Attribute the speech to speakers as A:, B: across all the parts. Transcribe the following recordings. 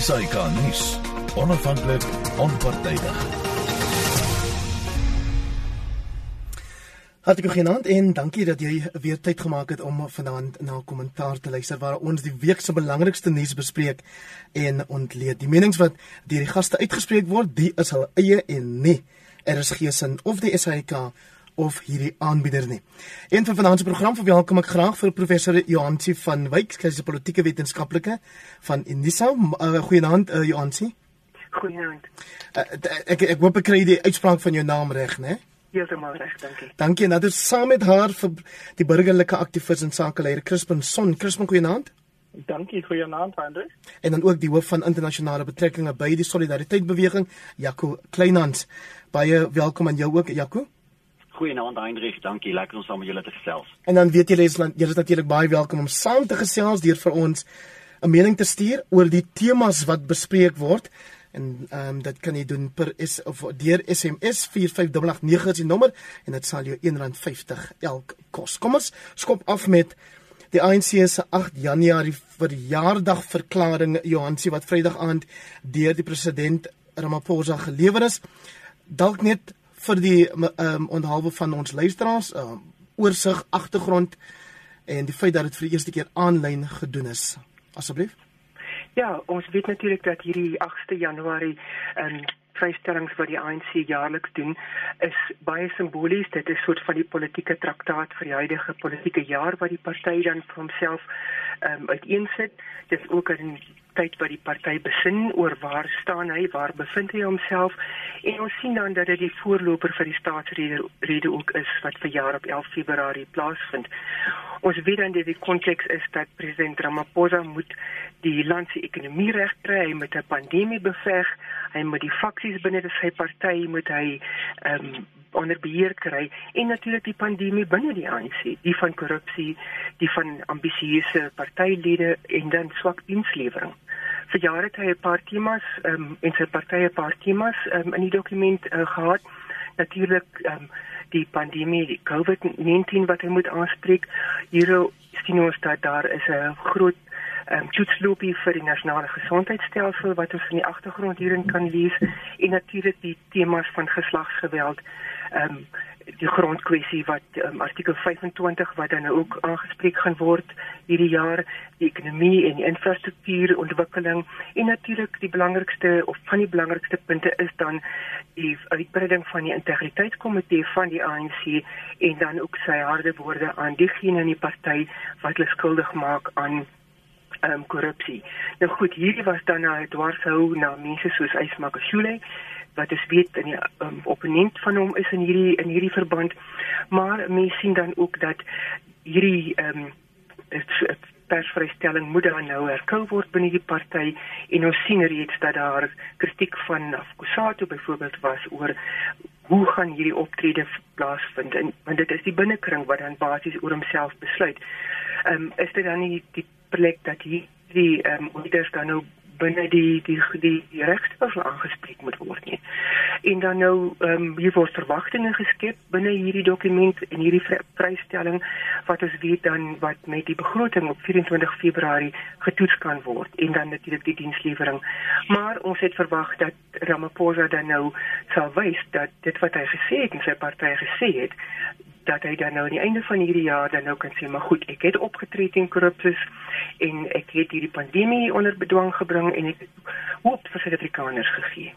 A: SAK nuus. Onafhanklik, onpartydig.
B: Hartlik goeienaand en dankie dat jy weer tyd gemaak het om vanaand na kommentaar te luister waar ons die week se belangrikste nuus bespreek en ontleed. Die menings wat deur die gaste uitgespreek word, die is hul eie en nie RSG se of die SAK of hierdie aanbieder nie. Een van vanaand se program verwelkom ek graag vir professor Johansi van Wyk, hy is 'n politieke wetenskaplike van Unisa. Uh, Goeienaand uh, Johansi.
C: Goeienaand.
B: Uh, ek ek hoop ek kry die uitspraak van jou naam reg, né?
C: Heeltemal reg, dankie.
B: Dankie. Nou dis saam met haar vir die burgerlike aktivis en sakeleier Crispin Son. Crispin, goeienaand.
D: Dankie vir jou naam, Andre.
B: En dan ook die hoof van internasionale betrekkinge by die Solidariteit Beweging, Jaco Kleinhans. Baie welkom aan jou ook, Jaco.
E: Goeienaand Heinrich, dankie. Lekker om saam met julle te gesels.
B: En dan weet julle julle is natuurlik baie welkom om saam te gesels deur vir ons 'n mening te stuur oor die temas wat bespreek word. En ehm um, dit kan jy doen per is of deur SMS 45889 is die nommer en dit sal jou R1.50 elk kos. Kom ons skop af met die ANC se 8 Januarie verjaardag verklaring Johansie wat Vrydag aand deur die president Ramaphosa gelewer is. Dalk net vir die ehm um, onthaalwe van ons luisteraars, um, oorsig, agtergrond en die feit dat dit vir die eerste keer aanlyn gedoen is. Asseblief.
C: Ja, ons weet natuurlik dat hierdie 8de Januarie ehm um, vrystellings wat die ANC jaarliks doen is baie simbolies. Dit is soort van die politieke traktaat vir die huidige politieke jaar wat die party dan vir homself ehm um, uiteensit. Dit is ook 'n tyd wat die party besin oor waar staan hy, waar bevind hy homself en ons sien dan dat dit die voorloper vir die staatsrede rede ook is wat vir jaar op 11 Februarie plaasvind. Ons weet dan dat die konteks is dat president Ramaphosa moet die land se ekonomie regkry, hy moet 'n pandemie beveg, hy moet die faksies binne sy party moet hy ehm um, onder beheer kry en natuurlik die pandemie binne die ANC, die van korrupsie, die van ambisieuse partylede en dan swak dienslewering vir jare het hy 'n paar temas um, en sy partye 'n paar temas um, in die dokument uh, gehad. Natuurlik um, die pandemie, die COVID-19 wat hy moet aanspreek. Hier sien ons dat daar is 'n groot um, toetsloopie vir die nasionale gesondheidstelsel wat ons in die agtergrond hierin kan lees en natuurlik die temas van geslagsgeweld. Ehm um, die grondkwessie wat um, artikel 25 wat dan ook aangespreek gaan word hierdie jaar die ekonomie en die infrastruktuurontwikkeling en natuurlik die belangrikste of van die belangrikste punte is dan die uitbreiding van die integriteitskomitee van die ANC en dan ook sy harde woorde aan diegene in die party wat hulle skuldig maak aan ehm um, korrupsie. Nou goed, hierdie was dan nou dwarshou na mense soos Ysmakashule wat is weet in die um, opponent van hom is in hierdie in hierdie verband maar mense sien dan ook dat hierdie ehm um, persvrystelling moet dan nou herkou word binne die party en ons sien reeds dat daar kritiek van Afkusato byvoorbeeld was oor hoe gaan hierdie optrede plaasvind en want dit is die binnekring wat dan basies oor homself besluit. Ehm um, is dit dan nie die plek dat hierdie ehm um, leaders dan nou binne die die die, die regstelsel aangespreek moet word nie. En dan nou ehm um, hier word verwagtinge geskep binne hierdie dokument en hierdie vrystelling wat ons weet dan wat met die begroting op 24 Februarie getoets kan word en dan natuurlik die dienslewering. Maar ons het verwag dat Ramaphosa dan nou sal wys dat dit wat hy gesê het en sy party gesê het dat hy dan nou aan die einde van hierdie jaar dan nou kan sê maar goed, ek het opgetree teen korrupsie en ek het hierdie pandemie onder bedwang gebring en ek hoop vir Suid-Afrikaners gegee.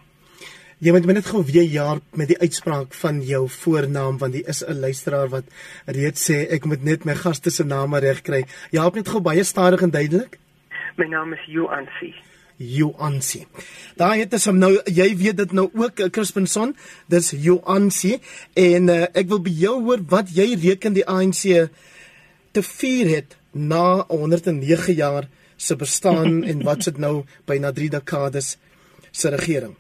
B: Jy moet net gou weer jaar met die uitspraak van jou voornaam want die is 'n luisteraar wat reeds sê ek moet net my gaste se name reg kry. Jy help net gou baie stadig en duidelik.
C: My naam is Joansi.
B: Joansi. Daai het ons nou jy weet dit nou ook eh, Crispinson, dis Joansi en uh, ek wil by jou hoor wat jy reken die ANC te vier het na 109 jaar se bestaan en wat sit nou by na 3 dekades se regering.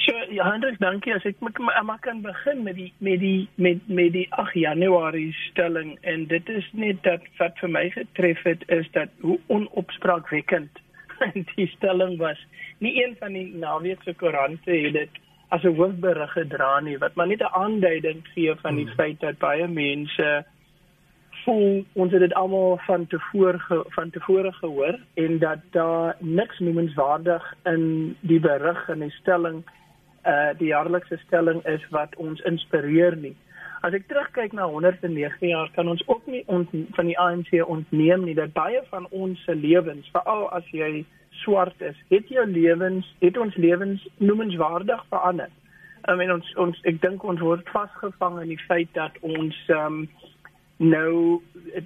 D: So, ja, Hendrik, dankie. As ek maar kan begin met die met die met met die 8 Januarie stelling en dit is net dat wat vir my getref het is dat hoe onopspraakwekkend die stelling was nie een van die naweek se koerante het dit as 'n hoofberig gedra nie wat maar net 'n aanduiding gee van die hmm. feit dat baie mense voel ons het dit almal van tevore ge, van tevore gehoor en dat daar niks noemenswaardig in die berig en die stelling uh die jaarlikse stelling is wat ons inspireer nie. As ek terugkyk na 109 jaar kan ons ook nie ont, van die ANC ontneem nie dat baie van ons se lewens, veral as jy swart is, het jou lewens, het ons lewens noemenswaardig verander. I mean ons ons ek dink ons word vasgevang in die feit dat ons um nou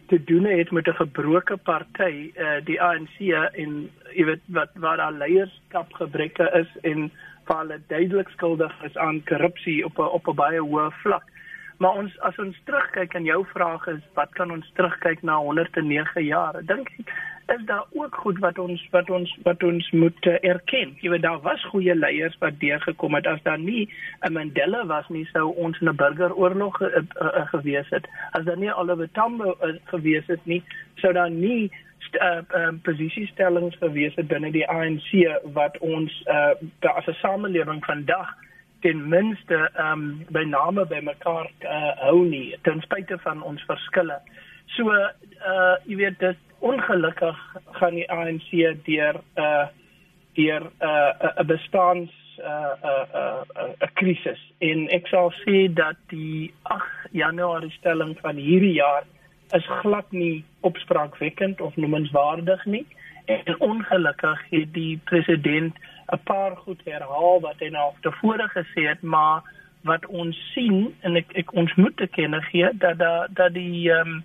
D: te doen het met 'n gebroke party uh, die ANC en jy weet wat waar daar leierskap gebreke is en hulle duidelik skuldig is aan korrupsie op 'n op 'n baie hoë vlak. Maar ons as ons terugkyk en jou vraag is wat kan ons terugkyk na 109 jaar? Dink ek is daar ook goed wat ons wat ons wat ons moet uh, erken. Jy weet daar was goeie leiers wat deurgekom het as daar nie 'n Mandela was nie sou ons in 'n burgeroorlog uh, uh, uh, gewees het. As daar nie Oliver Tambo uh, gewees het nie, sou daar nie uh, um, posisiestellings gewees het binne die ANC wat ons uh, as 'n samelewing vandag ten minste um, by name by mekaar uh, hou nie ten spyte van ons verskille. So uh jy weet dit ongelukkig gaan die ANC deur uh deur 'n uh, 'n bestaans 'n uh, 'n uh, 'n uh, 'n uh, krisis en ek sal sê dat die 8 Januarie stelling van hierdie jaar is glad nie opspraakwekkend of noemenswaardig nie. En ongelukkig het die president 'n paar goed herhaal wat hy nou tevore gesê het, maar wat ons sien en ek, ek ons moet kenne gee dat da, dat die ehm um,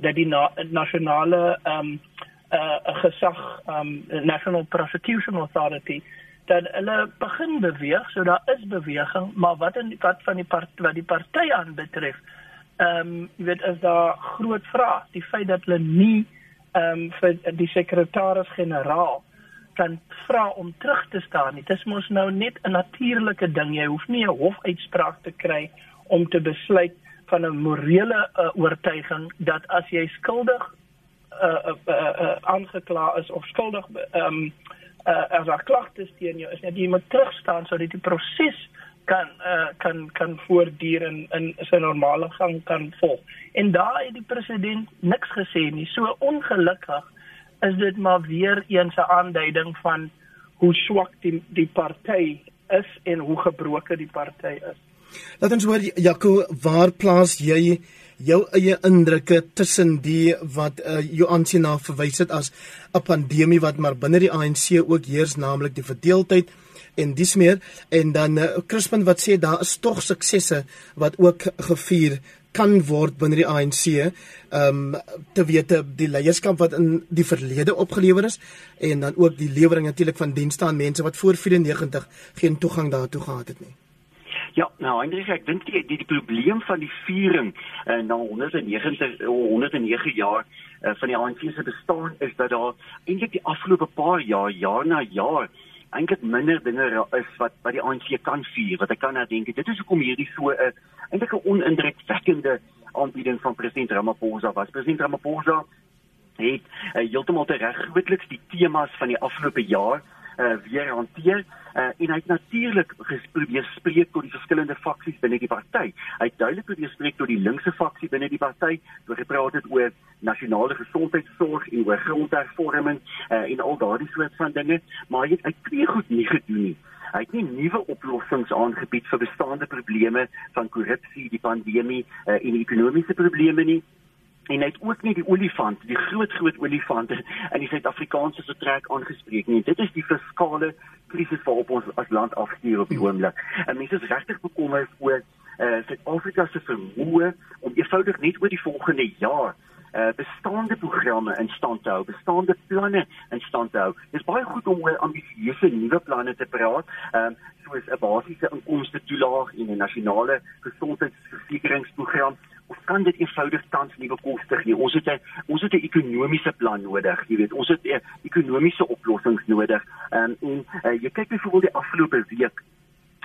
D: dat die na, nasionale ehm um, 'n uh, gesag ehm um, National Prosecution Authority dat hulle begin beweeg, so daar is beweging, maar wat in wat van die part, wat die party aanbetref, ehm um, jy weet is daar groot vrae die feit dat hulle nie ehm um, vir die sekretaris-generaal kan vra om terug te staan nie. Dit mos nou net 'n natuurlike ding. Jy hoef nie 'n hofuitspraak te kry om te besluit van 'n morele uh, oortuiging dat as jy skuldig aangekla uh, uh, uh, is of skuldig ehm um, uh, as daar klagtes teen jou is, net jy moet terugstaan sodat die proses kan uh, kan kan voortduur en in sy normale gang kan volg. En daar het die president niks gesê nie. So ongelukkig is dit maar weer eens 'n aanduiding van hoe swak die die party is en hoe gebroken die party is.
B: Laat ons hoor Jaco, waar plaas jy jou eie indrukke tussen die wat uh, jou aansien na verwys het as 'n pandemie wat maar binne die ANC ook heers, naamlik die verdeeldheid en dis meer en dan uh, Crispin wat sê daar is tog suksesse wat ook gevier kan word binne die ANC um te wete die leierskap wat in die verlede opgelewer is en dan ook die lewering natuurlik van dienste aan mense wat voor 94 geen toegang daartoe gehad het nie.
E: Ja, nou Hendrik, ek dink die, die die probleem van die viering uh, na 190 109 jaar uh, van die ANC se bestaan is dat daar eintlik die afgelope paar jaar jaar na jaar eintlik minder dinge is wat wat die ANC kan vier, wat ek kan dink. Dit is hoekom hierdie so 'n uh, eintlik 'n onindrukwekkende aanbieding van president Ramaphosa was. President Ramaphosa het uh, heeltemal reg grootliks die temas van die afgelope jaar uh, weer hanteer uh, en hy het natuurlik probeer spreek tot die verskillende faksies binne die party. Hy het duidelik probeer spreek tot die linkse faksie binne die party, gepraat het oor nasionale gesondheidsorg en oor grondhervorming uh, en al daardie soort van dinge, maar hy het hy twee goed nie gedoen nie. Hy het nie nuwe oplossings aangebied vir bestaande probleme van korrupsie, die pandemie uh, en ekonomiese probleme nie en hy het ook nie die olifant, die groot groot olifant in die Suid-Afrikaanse vertrek aangespreek nie. Dit is die fiskale krisis waarop ons as land afstuur op die oomblik. En mense is regtig bekommerd oor eh uh, Suid-Afrika se vermoë om eenvoudig net oor die volgende jaar uh bestaande programme in stand te hou, bestaande planne in stand te hou. Dit is baie goed om oor ambisieuse nuwe planne te praat, ehm um, soos 'n basiese inkomste toelaag en 'n nasionale gesondheidsversekeringsprogram of kan dit eenvoudig tans nie bekostig nie. Ons het 'n ons het 'n ekonomiese plan nodig, jy weet. Ons het 'n ekonomiese oplossings nodig. Um, en uh, jy kyk byvoorbeeld die afgelope week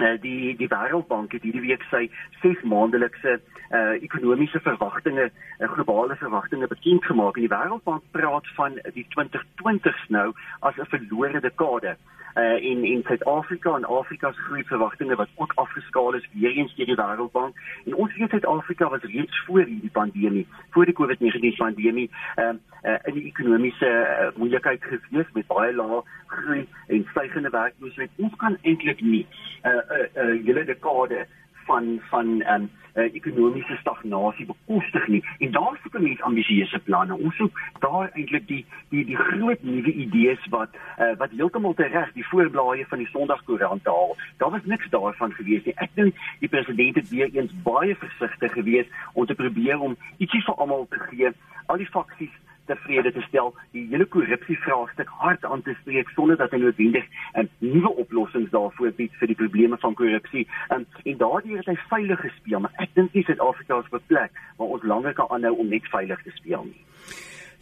E: uh, die die Wêreldbank het hierdie week sy 6 maandelikse uh, ekonomiese verwagtinge, uh, globale verwagtinge bekend gemaak. En die Wêreldbank praat van die 2020s nou as 'n verlore dekade in in Suid-Afrika en Afrika se groei verwagtinge wat ook afgeskaal is weer eens deur die Wêreldbank. En ons weet Suid-Afrika was reeds voor hierdie pandemie, voor die COVID-19 pandemie, um, uh, in die ekonomiese uh, moeilikheid gewees met baie lae groei en stygende werkloosheid. Ons kan eintlik nie 'n uh, 'n uh, uh, hele dekade van van ehm um, uh, ekonomiese stagnasie bekostig nie. En daar soek mense ambisieuse planne. Ons soek daar eintlik die die die groot nuwe idees wat uh, wat heeltemal tereg die voorblaaie van die Sondagkoerant haal. Daar was niks daarvan gewees nie. Ek dink die president het weer eens baie versigtig gewees om te probeer om ietsie vir almal te gee. Al die faksies tevrede te stel, die hele korrupsie vraagstuk hard aan te spreek sonder dat hy noodwendig 'n um, nuwe oplossings daarvoor bied vir die probleme van korrupsie. Um, en daardie het hy veilig gespeel, maar ek dink nie Suid-Afrika is op 'n plek waar ons langer kan aanhou om net veilig te speel nie.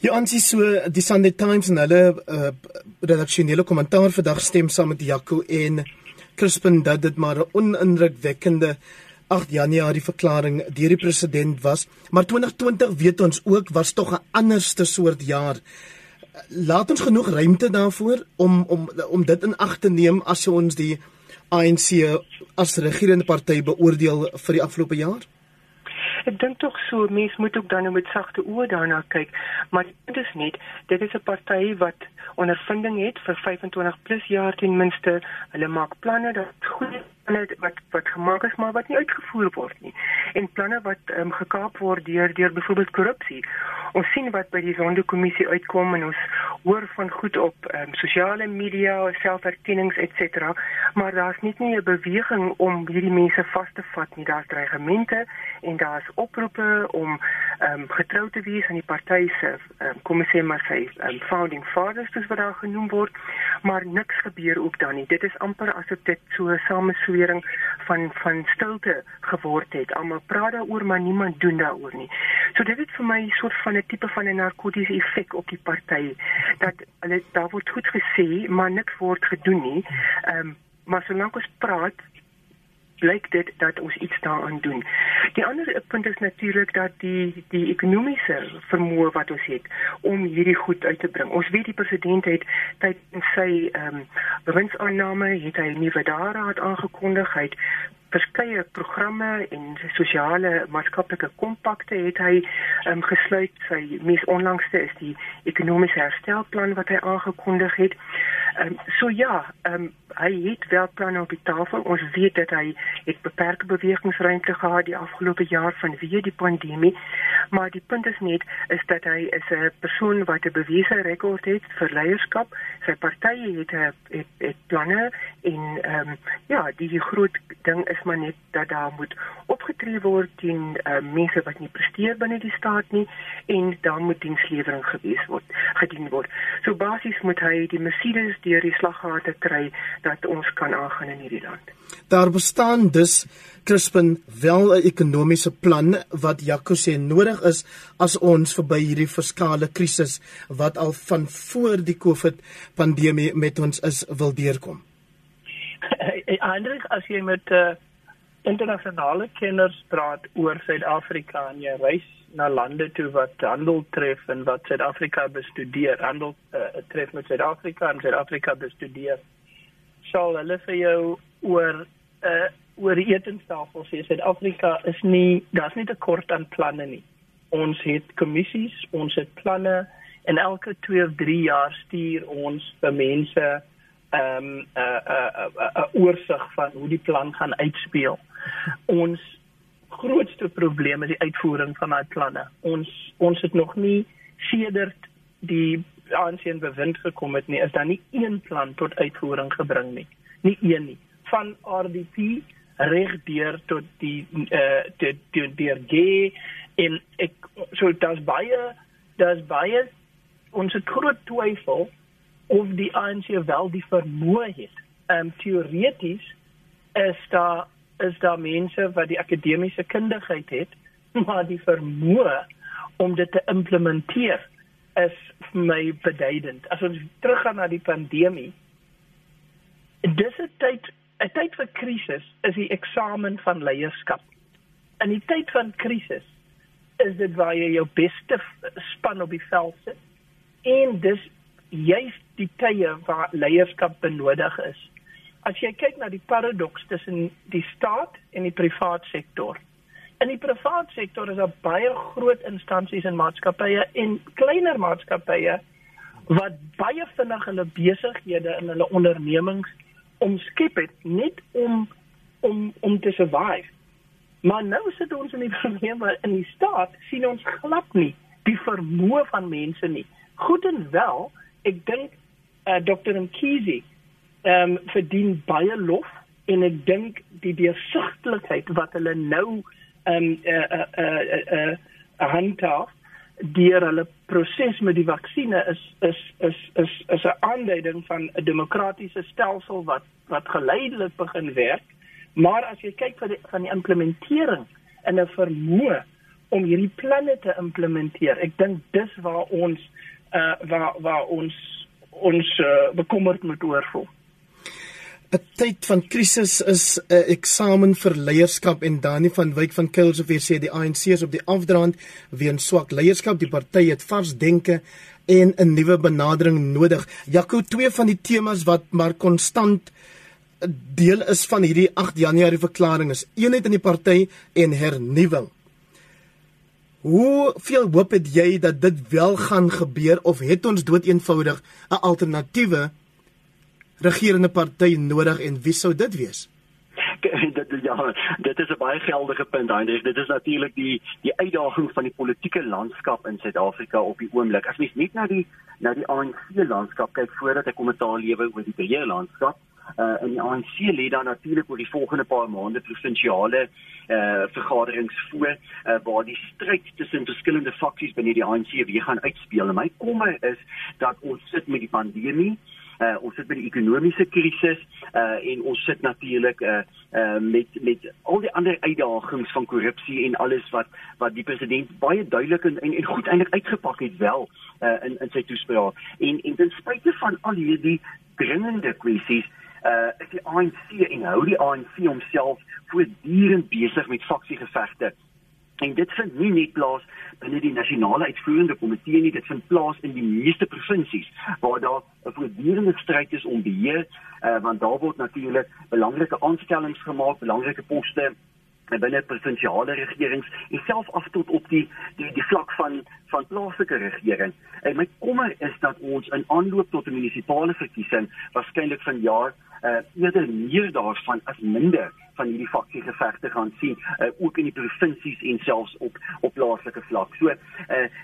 B: Ja, ons is so die Sunday Times en hulle uh, redaksionele kommentaar vandag stem saam met Jaco en Crispin dat dit maar 'n onindrukwekkende 8 Januarie verklaring deur die president was, maar 2020 weet ons ook was tog 'n anderste soort jaar. Laat ons genoeg ruimte daarvoor om om om dit in ag te neem as ons die ANC as regerende party beoordeel vir die afgelope jaar.
C: Ek dink tog so mense moet ook dan met sagte oë daarna kyk, maar dit is net dit is 'n party wat ondervinding het vir 25 plus jaar ten minste. Hulle maak planne dat goeie planne wat wat gemaak is maar wat nie uitgevoer word nie en planne wat um, gekaap word deur deur byvoorbeeld korrupsie. Ons sien wat by die sondekommissie uitkom en ons hoor van goed op um, sosiale media, selferkennings etc. Maar daar's net nie 'n beweging om hierdie mense vas te vat nie. Daar's dreigemente en daar's oproepe om um, getrou te wees aan die party se um, kom ons sê maar sy um, founding fathers wat daar genoem word, maar niks gebeur ook dan nie. Dit is amper asof dit so sameso bewering van van stilte geword het. Almal praat daaroor, maar niemand doen daaroor nie. So dit het vir my 'n soort van 'n tipe van 'n narkotiese effek op die party dat hulle daar word goed gesê, maar niks word gedoen nie. Ehm um, maar solank ons praat blyk dit dat ons iets daaraan doen. Die ander punt is natuurlik dat die die ekonomiese vermoë wat ons het om hierdie goed uit te bring. Ons weet die president het tydens sy ehm um, bewindsaanname het hy 'n nuwe daaraad aangekondig. Hy het verskeie programme en sosiale maatskaplike kompakte het hy um, gesluit. Sy mees onlangste is die ekonomiese herstelplan wat hy aangekondig het. Um, so ja, um, hy het wel planne op die tafel. Ons weet dat hy het beperkte bewegingsruimte gehad die afgelope jaar vanweë die pandemie. Maar die punt is net is dat hy is 'n persoon wat 'n bewese rekord het vir leierskap. Sy party het 'n het, het planne en ehm um, ja, die groot ding is maar net dat daar moet opgetree word teen uh, mense wat nie presteer binne die staat nie en dan moet dienslewering gewees word, gedien word. So basies moet hy die Mercedes deur die slaggate kry dat ons kan aangaan in hierdie land.
B: Daar bestaan dus Crispin wel 'n ekonomiese plan wat Jaco sê nodig is as ons verby hierdie verskaalde krisis wat al van voor die COVID pandemie met ons is wil deurkom.
D: Eintlik as jy met uh, internasionale kenners praat oor Suid-Afrika en jy reis na lande toe wat handel tref en wat Suid-Afrika bestudeer, handel uh, tref met Suid-Afrika en Suid-Afrika bestudeer, sal hulle vir jou oor uh, oor die etenstafel sê Suid-Afrika is nie daar's nie 'n tekort aan planne nie. Ons het kommissies, ons het planne en elke 2 of 3 jaar stuur ons vir mense ehm um, 'n uh, 'n uh, 'n uh, uh, oorsig van hoe die plan gaan uitspeel. Ons grootste probleem is die uitvoering van daai planne. Ons ons het nog nie sedert die aansien bewind gekom het nie, is daar nie een plan tot uitvoering gebring nie. Nie een nie. Van RDP regdeur tot die eh uh, die die G en ek so daar's baie daar's baie ons het groot twyfel of die ANC wel die vermoë het. Ehm um, teoreties is daar is daar mense wat die akademiese kundigheid het, maar die vermoë om dit te implementeer is vir my beduidend. As ons teruggaan na die pandemie, dis 'n tyd 'n tyd vir krisis is die eksamen van leierskap. In die tyd van krisis is dit waar jy jou beste span op die veld sit en dis juist die tye waar leierskap benodig is. As jy kyk na die paradoks tussen die staat en die privaat sektor. In die privaat sektor is daar baie groot instansies en maatskappye en kleiner maatskappye wat baie vinnig hulle besighede en hulle ondernemings omskep het net om om om te survive. Maar nou sit ons in die probleem waar in die staat sien ons glad nie die vermoë van mense nie. Goed en wel, ek dink uh, Dr. Mkhize ehm um, verdien baie lof en ek dink die deursigtigheid wat hulle nou ehm um, eh uh, eh uh, eh uh, uh, handhaaf deur hulle proses met die vaksines is is is is is 'n aanduiding van 'n demokratiese stelsel wat wat geleidelik begin werk Maar as jy kyk vir die, van die implementering en 'n vermoë om hierdie planne te implementeer, ek dink dis waar ons uh waar waar ons ons uh, bekommerd moet oor voel.
B: 'n Tyd van krisis is 'n uh, eksamen vir leierskap en Dani van Wyk van Kilsofie sê die ANC is op die afdraand weens swak leierskap. Die party het vars denke en 'n nuwe benadering nodig. Jaco, twee van die temas wat maar konstant deel is van hierdie 8 Januarie verklaring is eenheid in die party en hernuwing. Hoe veel hoop het jy dat dit wel gaan gebeur of het ons dood eenvoudig 'n alternatiewe regerende party nodig en wie sou dit wees?
E: dit ja, dit is 'n baie geldige punt Heinrich. Dit is natuurlik die die uitdaging van die politieke landskap in Suid-Afrika op die oomblik. As mens net na die na die ANC landskap kyk voordat ek kommentaar lewer oor die breë landskap, uh in die ANC lê daar natuurlik oor die volgende paar maande provinsiale uh vergaderings voor uh, waar die stryd tussen verskillende faksies binne die ANC weer gaan uitspeel. En my kommer is dat ons sit met die pandemie Uh, ons sit met die ekonomiese krisis uh, en ons sit natuurlik uh, uh, met met al die ander uitdagings van korrupsie en alles wat wat die president baie duidelik en en, en goed eintlik uitgepak het wel uh, in in sy toespraak en en ten spyte van al hierdie dringende kwessies uh is die ANC en hou die ANC homself voortdurend besig met faksiegevegte. En dit vind nie net plaas binne die nasionale uitvoerende komitee nie, dit vind plaas in die meeste provinsies waar daar 'n voortdurende stryd is om beheer, uh want daar word natuurlik belangrike aanstellings gemaak, belangrike poste binne provinsiale regerings en self af tot op die die die vlak van van plaaslike regering. En my kommer is dat ons in aanloop tot 'n munisipale verkiesing waarskynlik vanjaar uh, eerder meer daarvan as minder van hierdie faksiegevegte gaan sien uh, ook in die provinsies en selfs op op plaaslike vlak. So uh,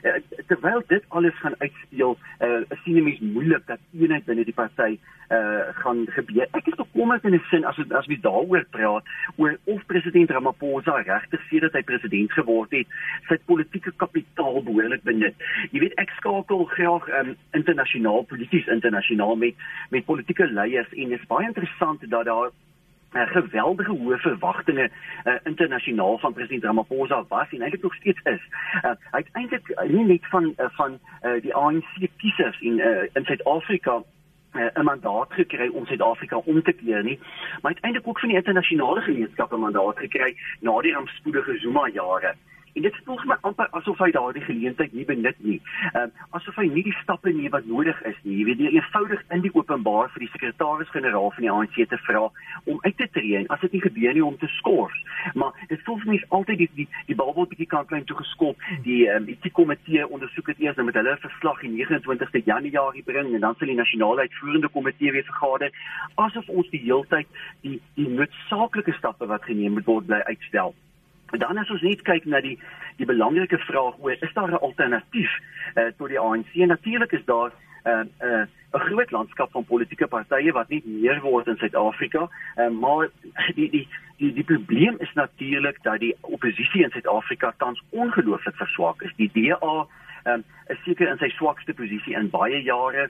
E: uh, terwyl dit alles gaan uitspeel, uh, sien dit mens moeilik dat eenheid binne die party uh, gaan gebeur. Ek is bekommerd in 'n sin as as ons daaroor praat oor of president Ramaphosa regtig sedert hy president geword het, sy politieke kapitaal behoorlik benut. Jy weet ek skakel graag um, internasionaal polities internasionaal met met politieke leiers en dit is baie interessant dat daar uh, geweldige hoë verwagtinge uh, internasionaal van president Ramaphosa was en eintlik nog steeds is. Uh, hy het eintlik uh, nie net van uh, van uh, die ANC kiesers in uh, in Suid-Afrika 'n mandaat gekry om Suid-Afrika om te keer nie, maar uiteindelik ook van die internasionale gemeenskap 'n mandaat gekry na die rampspoedige Zuma jare. En dit voel vir my amper asof hy daardie geleentheid nie benut nie. Ehm uh, asof hy nie die stappe neem wat nodig is nie. Jy weet, eenvoudig in die openbaar vir die sekretaris-generaal van die ANC te vra om uit te tree en as dit nie gebeur nie om te skors. Maar dit voel vir my altyd die die, die bal word bietjie kantlyn toe geskop. Die ehm um, die komitee ondersoek dit eers met hulle verslag die 29ste Januarie bring en dan sal die nasionale uitvoerende komitee weer vergader asof ons die heeltyd die die noodsaaklike stappe wat geneem moet word bly uitstel. Dan as ons net kyk na die die belangrike vraag oor is daar 'n alternatief uh, tot die ANC? Natuurlik is daar 'n uh, 'n uh, 'n groot landskap van politieke partye wat nie meer word in Suid-Afrika, uh, maar die die die die probleem is natuurlik dat die oppositie in Suid-Afrika tans ongelooflik verswak is. Die DA um, is seker in sy swakste posisie in baie jare.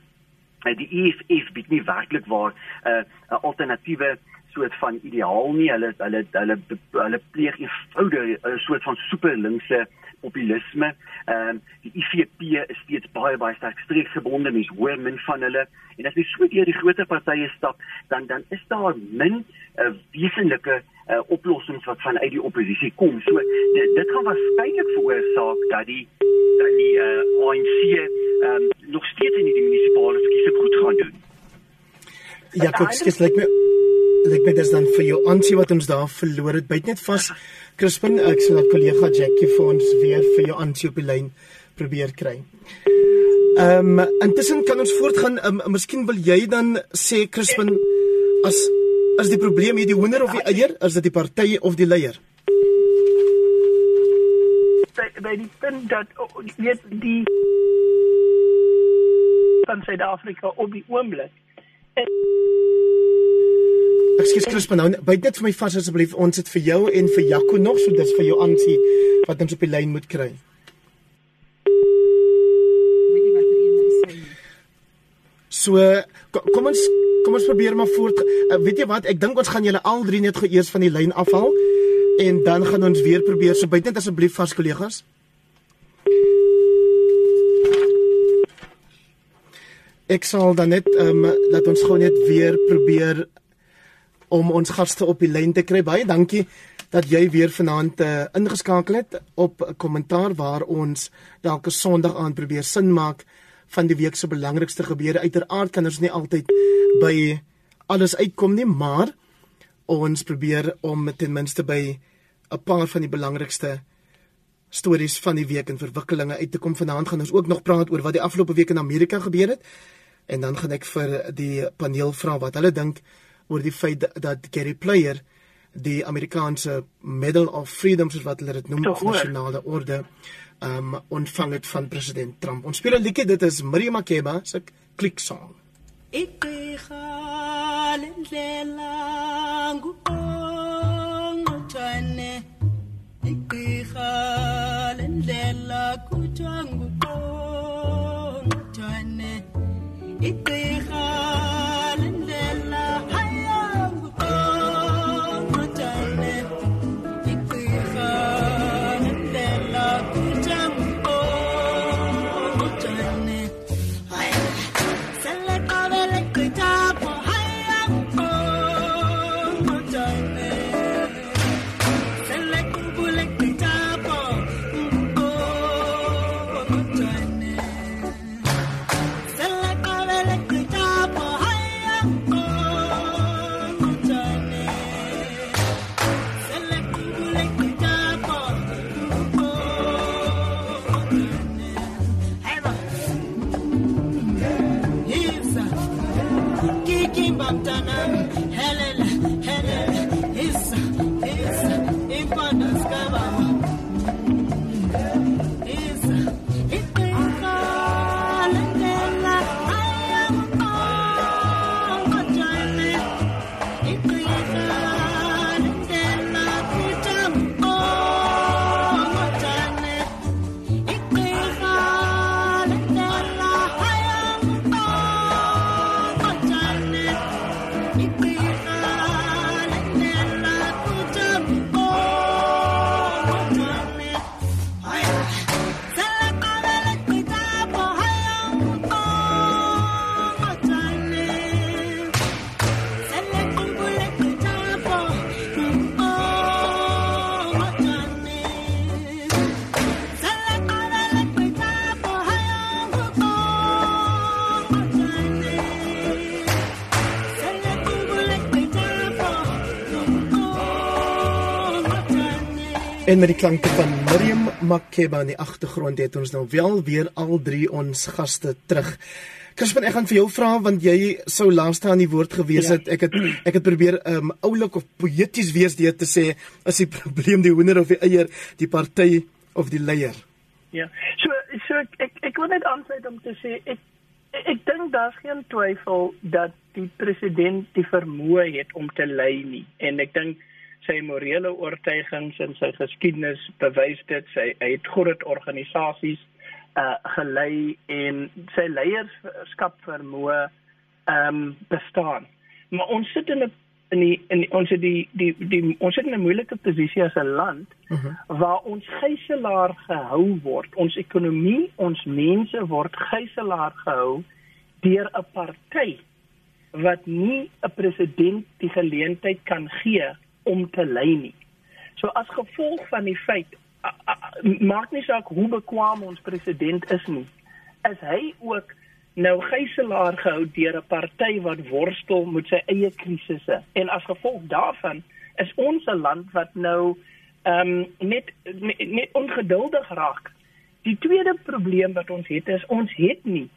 E: Uh, die EFF bied nie werklik waar 'n uh, alternatiewe soort van ideaal nie. Hulle hulle hulle hulle pleeg eenvoudig 'n soort van superlinkse populisme. Ehm um, die IFP is steeds baie baie sterk streeksgebonde, mens hoor min van hulle. En as jy so deur die groter partye stap, dan dan is daar min 'n uh, eh, wesenlike uh, oplossings wat vanuit die oppositie kom. So dit, dit gaan waarskynlik veroorsaak dat die dat die uh, eh, ANC ehm um, nog steeds in die munisipale verkiesing goed gaan doen.
B: Ja, ek sê dit lyk my lyk my dis dan vir jou aansie wat ons daar verloor het. Byt net vas. Crispin, ek sal dat kollega Jackie vir ons weer vir jou aansie op die lyn probeer kry. Ehm um, intussen kan ons voortgaan. Um, miskien wil jy dan sê Crispin as as die probleem hier die hoender of die eier, is dit die party of die leier?
D: By, by die punt dat weet die van Suid-Afrika op die oomblik.
B: Ekskuus Crispin, nou byt net vir my vas asseblief. Ons het vir jou en vir Jaco nog so dis vir jou aansie wat ons op die lyn moet kry. So kom ons kom ons probeer maar voort. Uh, weet jy wat? Ek dink ons gaan julle al drie net gou eers van die lyn afhaal en dan gaan ons weer probeer. So byt net asseblief vas kollegas. Ek sal dan net ehm um, laat ons gou net weer probeer om ons gaste op die lyn te kry. Baie dankie dat jy weer vanaand uh, ingeskakel het op 'n kommentaar waar ons elke Sondag aan probeer sin maak van die week se belangrikste gebeure. Uiteraard kan ons nie altyd by alles uitkom nie, maar ons probeer om ten minste by 'n paar van die belangrikste stories van die week en verwikkelinge uit te kom. Vanaand gaan ons ook nog praat oor wat die afgelope week in Amerika gebeur het. En dan gaan ek vir die paneel vra wat hulle dink oor die feit dat Gary Player die Amerikaanse Medal of Freedom soos wat hulle dit noem, nasionale orde, ehm um, ontvang het van president Trump. Ons speel 'n liedjie, dit is Miriam Makeba se Click Song. Iqhalendlela ngutone En met die klanke van Miriam Makeba in die agtergrond het ons nou wel weer al drie ons gaste terug. Crispin, ek gaan vir jou vra want jy sou laaste aan die woord gewees ja. het. Ek het ek het probeer um oulik of poeties wees deur te sê as die probleem die hoender of die eier, die party of die leier.
D: Ja. So so ek ek, ek wil net aansluit om te sê ek ek dink daar's geen twyfel dat die president die vermoë het om te lei nie en ek dink sy morele oortuigings en sy geskiedenis bewys dit sy het groot organisasies uh gelei en sy leierskap vermoë ehm um, bestaan maar ons sit in 'n in die in die, ons het die, die die ons het in 'n moeilike posisie as 'n land uh -huh. waar ons gijslaer gehou word. Ons ekonomie, ons mense word gijslaer gehou deur 'n party wat nie 'n president die geleentheid kan gee om te lei nie. So as gevolg van die feit maak nie saak hoe bekwam ons president is nie, is hy ook nou gijslaer gehou deur 'n party wat worstel met sy eie krisisse. En as gevolg daarvan is ons 'n land wat nou ehm um, net, net net ongeduldig raak. Die tweede probleem wat ons het is ons het nie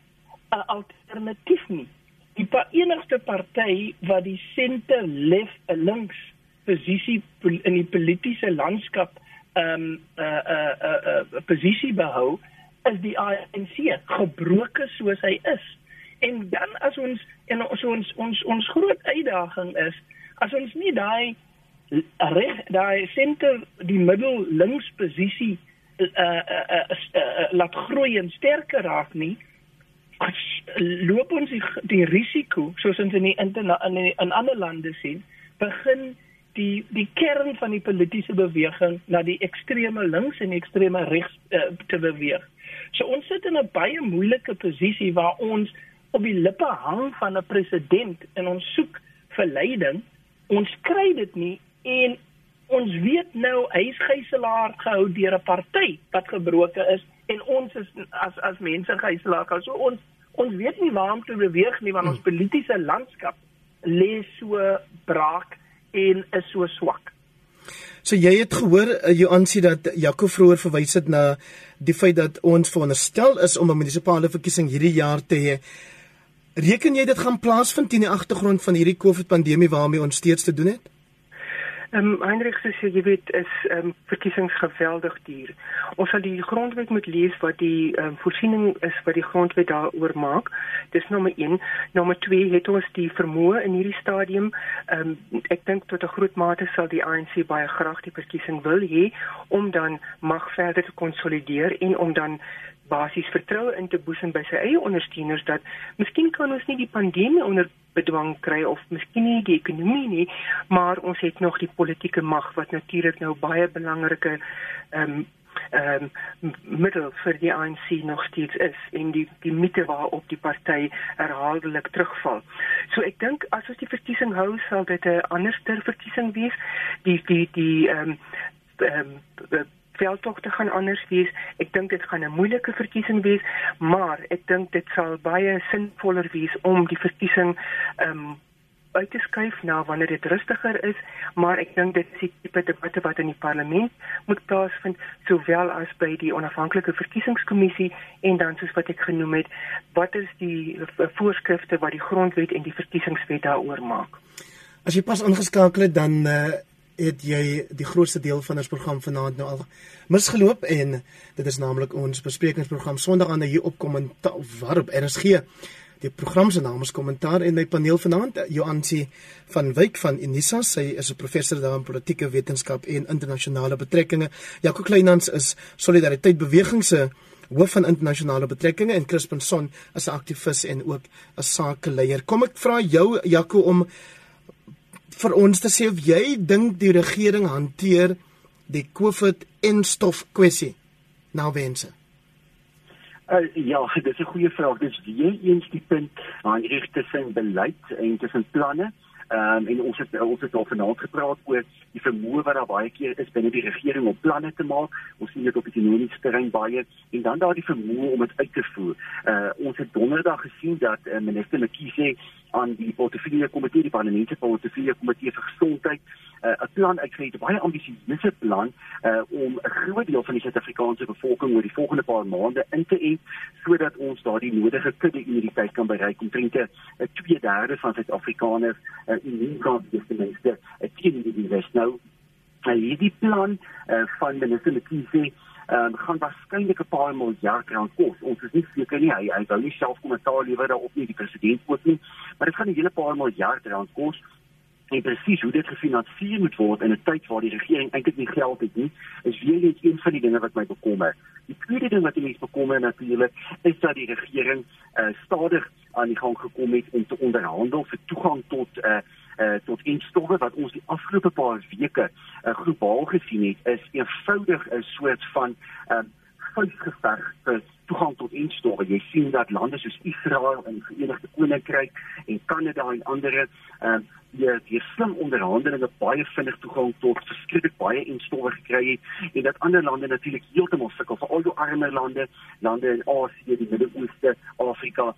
D: 'n alternatief nie. Die pa enigste party wat die senter left links posisie in die politieke landskap ehm um, 'n uh, 'n uh, 'n uh, uh, posisie behou is die ANC gebroke soos hy is. En dan as ons en so ons ons ons groot uitdaging is as ons nie daai reg daai senter die middel links posisie uh, uh, uh, uh, uh, laat groei en sterker raak nie as loop ons die, die risiko soos ons in die in, die, in ander lande sien begin die die kern van die politieke beweging na die ekstreme links en ekstreme regs uh, te beweeg So ons sit in 'n baie moeilike posisie waar ons op die lippe hang van 'n president en ons soek verleiding. Ons kry dit nie en ons weet nou hy's gijslaer gehou deur 'n party wat gebroke is en ons is as as mense gijslaer gehou. So ons ons weet nie waar om te beweeg nie want ons hmm. politieke landskap lê so braak en is so swak.
B: So jy het gehoor uh, jou aansien dat Jaco vroeër verwys het na die feit dat ons veronderstel is om 'n munisipale verkiesing hierdie jaar te hê. Reken jy dit gaan plaasvind teen die agtergrond van hierdie COVID pandemie waarmee ons steeds te doen het?
C: Ehm um, Heinrich sê jy weet is ehm um, verkiesings geweldig duur. Ons sal die grondwet moet lees wat die ehm um, voorsiening is wat die grondwet daaroor maak. Dis nommer 1. Nommer 2 het ons die vermoë in hierdie stadium. Ehm um, ek dink tot 'n groot mate sal die ANC baie graag die verkiesing wil hê om dan mag verder te konsolideer en om dan basies vertroue in te boesem by sy eie ondersteuners dat miskien kan ons nie die pandemie onder bedwang kry of miskien nie die ekonomie nie, maar ons het nog die politieke mag wat natuurlik nou baie belangrike ehm um, ehm um, middel vir die ANC nog steeds is en die die mite waarop die party herhaaldelik terugval. So ek dink as ons die verkiesing hou sal dit 'n anderster verkiesing wees. Die die die ehm um, ehm um, veldtogte gaan anders wees. Ek dink dit gaan 'n moeilike verkiesing wees, maar ek dink dit sal baie sinvoller wees om die verkiesing ehm um, uit te skuif na wanneer dit rustiger is, maar ek dink dit is die tipe debatte wat in die parlement moet plaasvind, sowel as by die onafhanklike verkiesingskommissie en dan soos wat ek genoem het, wat is die voorskrifte wat die grondwet en die verkiesingswet daaroor maak.
B: As jy pas ingeskakel het dan uh het jy die grootste deel van ons program vanaand nou al misgeloop en dit is naamlik ons besprekingsprogram Sondag aan hier op kommentaar waarop RSG. Die program se naam is kommentaar en my paneel vanaand Joansi van Wyk van Unisa, sy is 'n professor daar in politieke wetenskap en internasionale betrekkinge. Jaco Kleinans is solidariteit beweging se hoof van internasionale betrekkinge en Crispin Son as 'n aktivis en ook 'n sakeleier. Kom ek vra jou Jaco om vir ons te sê of jy dink die regering hanteer die COVID en stof kwessie nou wense?
E: Uh, ja, dit is 'n goeie vraag. Dis weer eens die punt aan die regte sin beleid en tussen planne. Ehm um, en ons het ons het al vanaand gepraat oor die vermoë wat daar baie keer is binne die regering om planne te maak. Ons sien dit op die ekonomiese terrein baie en dan daardie vermoë om dit uit te voer. Uh ons het donderdag gesien dat uh, minister Mkhize aan die portefeulje komitee die parlementêre portefeulje komitee vir gesondheid uh, 'n uh, plan uitgegee, baie ambisieuse plan uh, om 'n groot deel van die Suid-Afrikaanse bevolking oor die volgende paar maande in te ent sodat ons daardie nodige kudde immuniteit kan bereik om teen 'n 2/3 van Suid-Afrikaners uh, immuun kan wees ten minste 'n teen die virus nou. Uh, hierdie plan uh, van minister Mkhize ehm um, gaan waarskynlik 'n paar miljard rand kos. Ons is nie seker nie hy hy wou nie self kommentaar lewer daarop nie die president ook nie, maar dit gaan 'n hele paar miljard rand kos. En presies hoe dit gefinansier moet word in 'n tyd waar die regering eintlik nie geld het nie, is weer eens een van die dinge wat my bekommer. Die tweede ding wat mense bekommer natuurlik is dat die regering uh, stadig aan die gang gekom het om te onderhandel vir toegang tot uh, uh, tot enstowwe wat ons die afgelope paar weke uh, globaal gesien het is eenvoudig 'n soort van uh, vuisgeveg vir toegang tot enstowwe. Jy sien dat lande soos Israel en die Verenigde Koninkryk en Kanada en ander ehm uh, die die slim onderhandelinge baie vinnig toegang tot verskriklik baie enstowwe gekry het en dat ander lande natuurlik heeltemal sukkel, veral die armer lande, lande in Asië, die Midde-Ooste, Afrika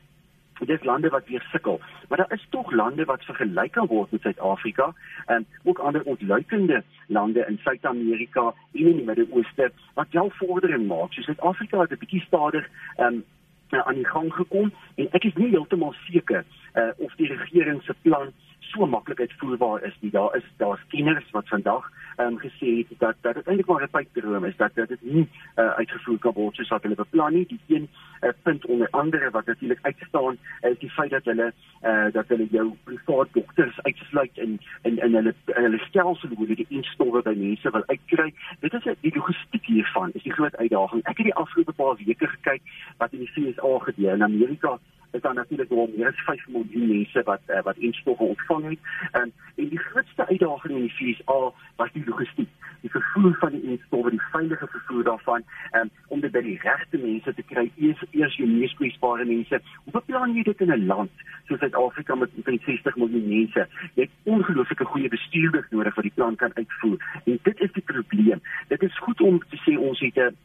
E: dis lande wat weer sukkel. Maar daar is tog lande wat vergelyk kan word met Suid-Afrika en ook ander ontluikende lande in Suid-Amerika en in die Midde-Ooste wat wel vordering maak. So Suid-Afrika het 'n bietjie stadig um, aan die gang gekom en ek is nie heeltemal seker uh, of die regering se plan so maklik uitvoerbaar is nie. Daar is daar's kenners wat vandag ehm um, gesê het dat dat dit eintlik maar 'n pypdroom is dat dit nie uh, uitgevoer kan word soos wat hulle beplan nie. Die een uh, punt onder andere wat natuurlik uitstaan is die feit dat hulle eh uh, dat hulle jou privaat dokters uitsluit in in in hulle in hulle stelsel hoe hulle die instowwe by mense wil uitkry. Dit is die logistiek hiervan is die groot uitdaging. Ek het die afgelope paar weke gekyk wat in die VSA gebeur in Amerika is daar natuurlik al meer as 5 miljoen mense wat uh, wat instowwe ontvang het. Um, en die grootste uitdaging in die FSA was die logistiek, die vervoer van die instowwe, die veilige vervoer daarvan, um, om dit by die regte mense te kry, eers eers die mees kwesbare mense. Hoe beplan jy dit in 'n land soos Suid-Afrika met 60 miljoen mense? Jy het ongelooflike goeie bestuurders nodig wat die plan kan uitvoer. En dit is die probleem. Dit is goed om te sê ons het 'n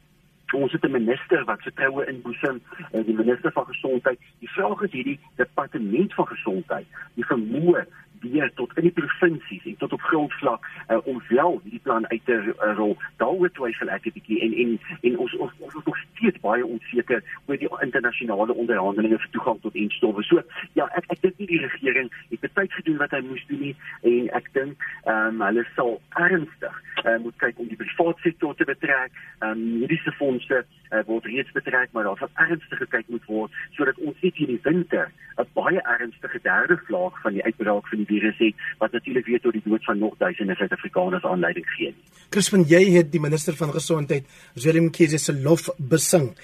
E: ons het 'n minister wat vertroue inboesem, eh, die minister van gesondheid. Die vraag is hierdie departement van gesondheid, die vermoë deur tot in die provinsies en tot op grondvlak uh, om wel hierdie plan uit te uh, rol. Daaroor twyfel ek 'n bietjie en en en ons ons ons is nog steeds baie onseker oor die internasionale onderhandelinge vir toegang tot enstowwe. So ja, ek ek dink nie die regering het betyds gedoen wat hy moes doen nie en ek dink ehm um, hulle sal ernstig uh, moet kyk om die private sektor te betrek. Ehm um, mediese fondse uh, word reeds betrek, maar daar sal ernstig gekyk moet word sodat ons nie hierdie winter 'n baie ernstige derde vlaag van die uitbraak van die virus het wat natuurlik weer tot die dood van nog duisende Suid-Afrikaners aanleiding gee.
B: Crispin, jy het die minister van gesondheid, Willem Kiese se lof besing.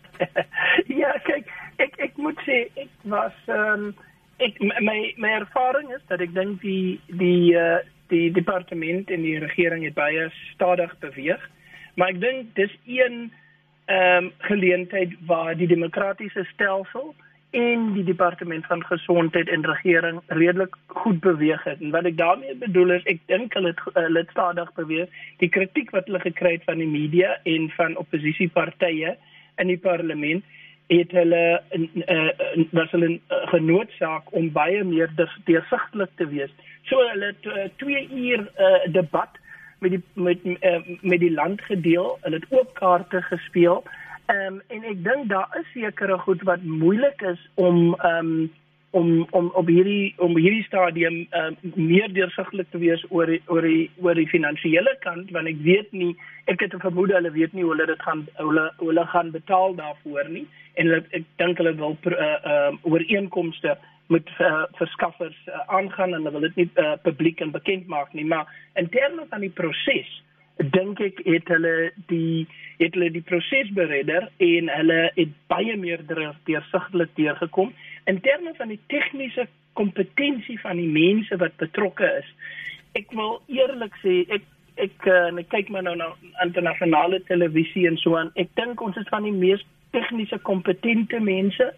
D: ja, kyk, ek ek moet sê ek was ehm um, ek my my ervaring is dat ek dink die die uh, die departement en die regering het baie stadig beweeg. Maar ek dink dis een ehm um, geleentheid waar die demokratiese stelsel en die departement van gesondheid en regering redelik goed beweeg het. En wat ek daarmee bedoel is ek dink hulle het hulle het stadig beweeg. Die kritiek wat hulle gekry het van die media en van oppositiepartye in die parlement het hulle uh, was hulle uh, genoodsaak om baie meer deursigtig te wees. So hulle het uh, 2 uur uh, debat met die met uh, met die land gedeel. Hulle het oop kaarte gespeel. Ehm um, en ek dink daar is sekere goed wat moeilik is om ehm um, om om op hierdie om hierdie stadium ehm um, meer deursigtig te wees oor die, oor die oor die finansiële kant want ek weet nie ek het 'n vermoede hulle weet nie hoe hulle dit gaan hulle hulle gaan betaal daarvoor nie en hulle, ek dink hulle wil ehm uh, uh, ooreenkomste met uh, verskaffers uh, aangaan en hulle wil dit nie uh, publiek en bekend maak nie maar in terme van die proses dink ek het hulle die het hulle die proses beredder en hulle het baie meer deursigtig deurgekom in terme van die tegniese kompetensie van die mense wat betrokke is. Ek wil eerlik sê ek ek uh, ek kyk maar nou na internasionale televisie en so aan. Ek dink ons is van die mees tegniese kompetente mense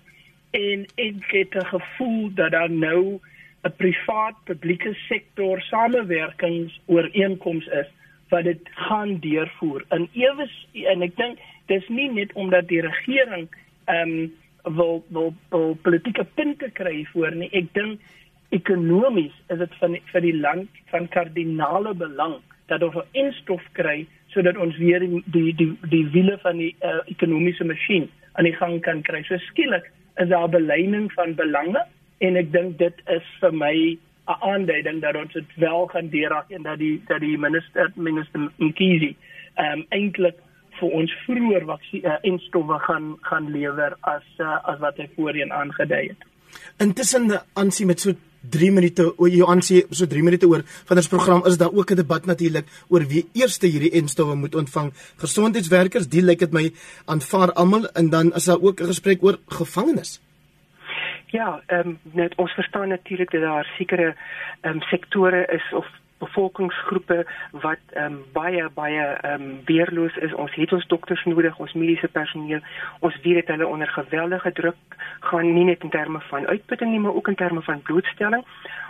D: en ek het 'n gevoel dat daar nou 'n privaat publieke sektor samewerkingsooreenkoms is wat dit gaan deurvoer. In ewes en ek dink dis nie net omdat die regering ehm um, wil, wil wil politieke punte kry voor nie. Ek dink ekonomies is dit van vir die land van kardinale belang dat ons 'n instof kry sodat ons weer die die die, die wiele van die uh, ekonomiese masjien aan die gang kan kry. So skielik is daar 'n beleining van belange en ek dink dit is vir my 'n aanduiding dat ons dit wel gaan deurraak en dat die dat die minister minister Mkhize ehm um, eintlik vir ons vroeër vaksin en stowwe gaan gaan lewer as uh, as wat hy voorheen aangedui het.
B: Intussen aansien met so 3 minute oor jou aansien so 3 minute oor van ons program is daar ook 'n debat natuurlik oor wie eerste hierdie enstowwe moet ontvang. Gesondheidswerkers, die lyk dit my aanvaar almal en dan is daar ook 'n gesprek oor gevangenes.
C: Ja, ehm um, net ons verstaan natuurlik dat daar sekere ehm um, sektore is of bevolkingsgroepe wat ehm um, baie baie ehm um, weerloos is. Ons het ons dokters nodig, ons mediese personeel. Ons weet dat hulle onder geweldige druk gaan nie net in terme van uitputting nie, maar ook in terme van blootstelling.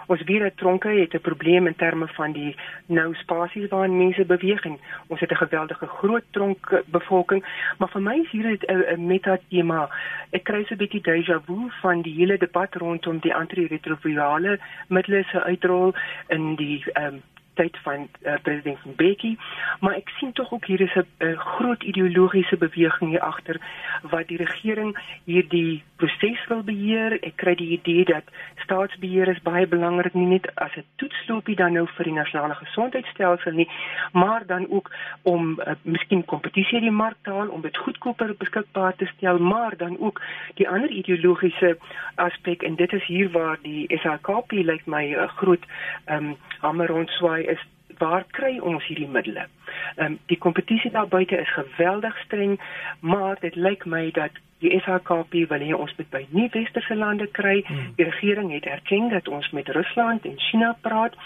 C: Ons dat tronke het 'n probleem in terme van die nou spasies waarin mense beweeg en ons het 'n geweldige groot tronk bevolking, maar vir my is hier 'n metatema. Ek kry so 'n bietjie déjà vu van die hele debat rondom die antiretrovirale middels se uitrol in die um, tyd van uh, president Mbeki, maar ek sien tog ook hier is 'n groot ideologiese beweging hier agter wat die regering hierdie proses wil beheer. Ek kry die idee dat staatsbeheer is baie belangrik nie net as 'n toetsloopie dan nou vir die nasionale gesondheidstelsel nie, maar dan ook om uh, miskien kompetisie in die mark te haal om dit goedkoper beskikbaar te stel, maar dan ook die ander ideologiese aspek en dit is hier waar die SAKP lyk my 'n uh, groot um, hamer rondswaai is waar kry ons hierdie middele? Ehm um, die kompetisie daar buite is geweldig streng, maar dit lyk my dat die SHKP wil hê ons moet by nie westerse lande kry. Hmm. Die regering het erken dat ons met Rusland en China praat.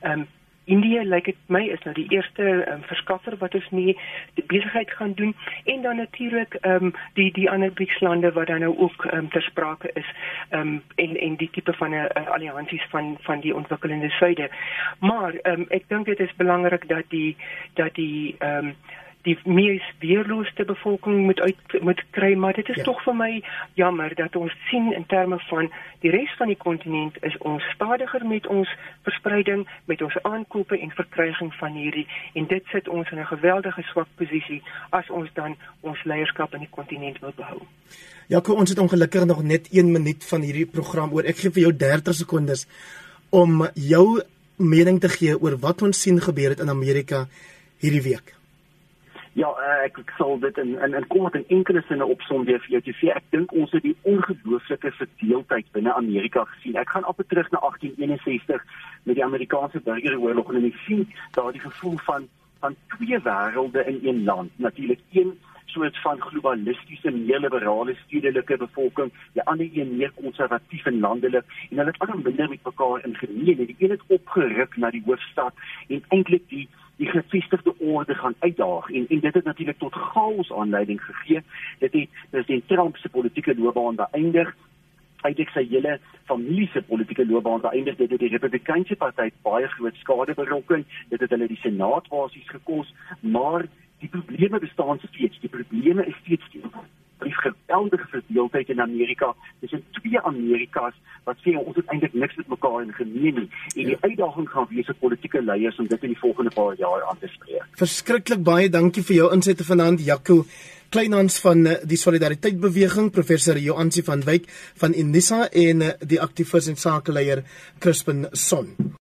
C: Ehm um, Indië lyk dit my is nou die eerste um, verskaffer wat ons nie die besigheid gaan doen en dan natuurlik ehm um, die die ander BRICS-lande wat dan nou ook um, ter sprake is ehm um, en en die tipe van 'n uh, alliansies van van die ontwikkelende suide. Maar ehm um, ek dink dit is belangrik dat die dat die ehm um, die mees weerloosste bevolking moet uit moet kry maar dit is ja. tog vir my jammer dat ons sien in terme van die res van die kontinent is ons stadiger met ons verspreiding met ons aankope en verkryging van hierdie en dit sit ons in 'n geweldige swak posisie as ons dan ons leierskap in die kontinent wil behou.
B: Jaco ons het ongelukkig nog net 1 minuut van hierdie program oor ek gee vir jou 30 sekondes om jou mening te gee oor wat ons sien gebeur het in Amerika hierdie week.
E: Ja, ek, ek sal dit in in in kort en enkele sinne opsom weer vir jou te sê. Ek dink ons het die ongelooflike verdeeldheid binne Amerika gesien. Ek gaan op terug na 1861 met die Amerikaanse burgeroorlog en ek sien daardie gevoel van van twee wêrelde in een land. Natuurlik een soort van globalistiese neoliberale stedelike bevolking, die ander een meer konservatief en landelik en hulle het almal minder met mekaar ingemeen. Die een het opgeruk na die hoofstad en eintlik die die gevestigde orde gaan uitdaag en en dit het natuurlik tot chaos aanleiding gegee. Dit het president Trump se politieke loopbaan beëindig. Hy het sy hele familie se politieke loopbaan beëindig. Dit het die Republikeinse party baie groot skade berokken. Dit het hulle die senaat basies gekos, maar die probleme bestaan steeds. Die probleme is steeds die die geweldige verdeeldheid in Amerika. Dis in twee Amerikas wat sê ons het eintlik niks met mekaar in gemeen nie. En die ja. uitdaging gaan wees vir politieke leiers om dit in die volgende paar jaar aan te spreek.
B: Verskriklik baie dankie vir jou insette vanaand Jaco. Kleinhans van eh, die Solidariteit Beweging, professor Joansi van Wyk van Unisa en eh, die aktivis en sakeleier Crispin Son.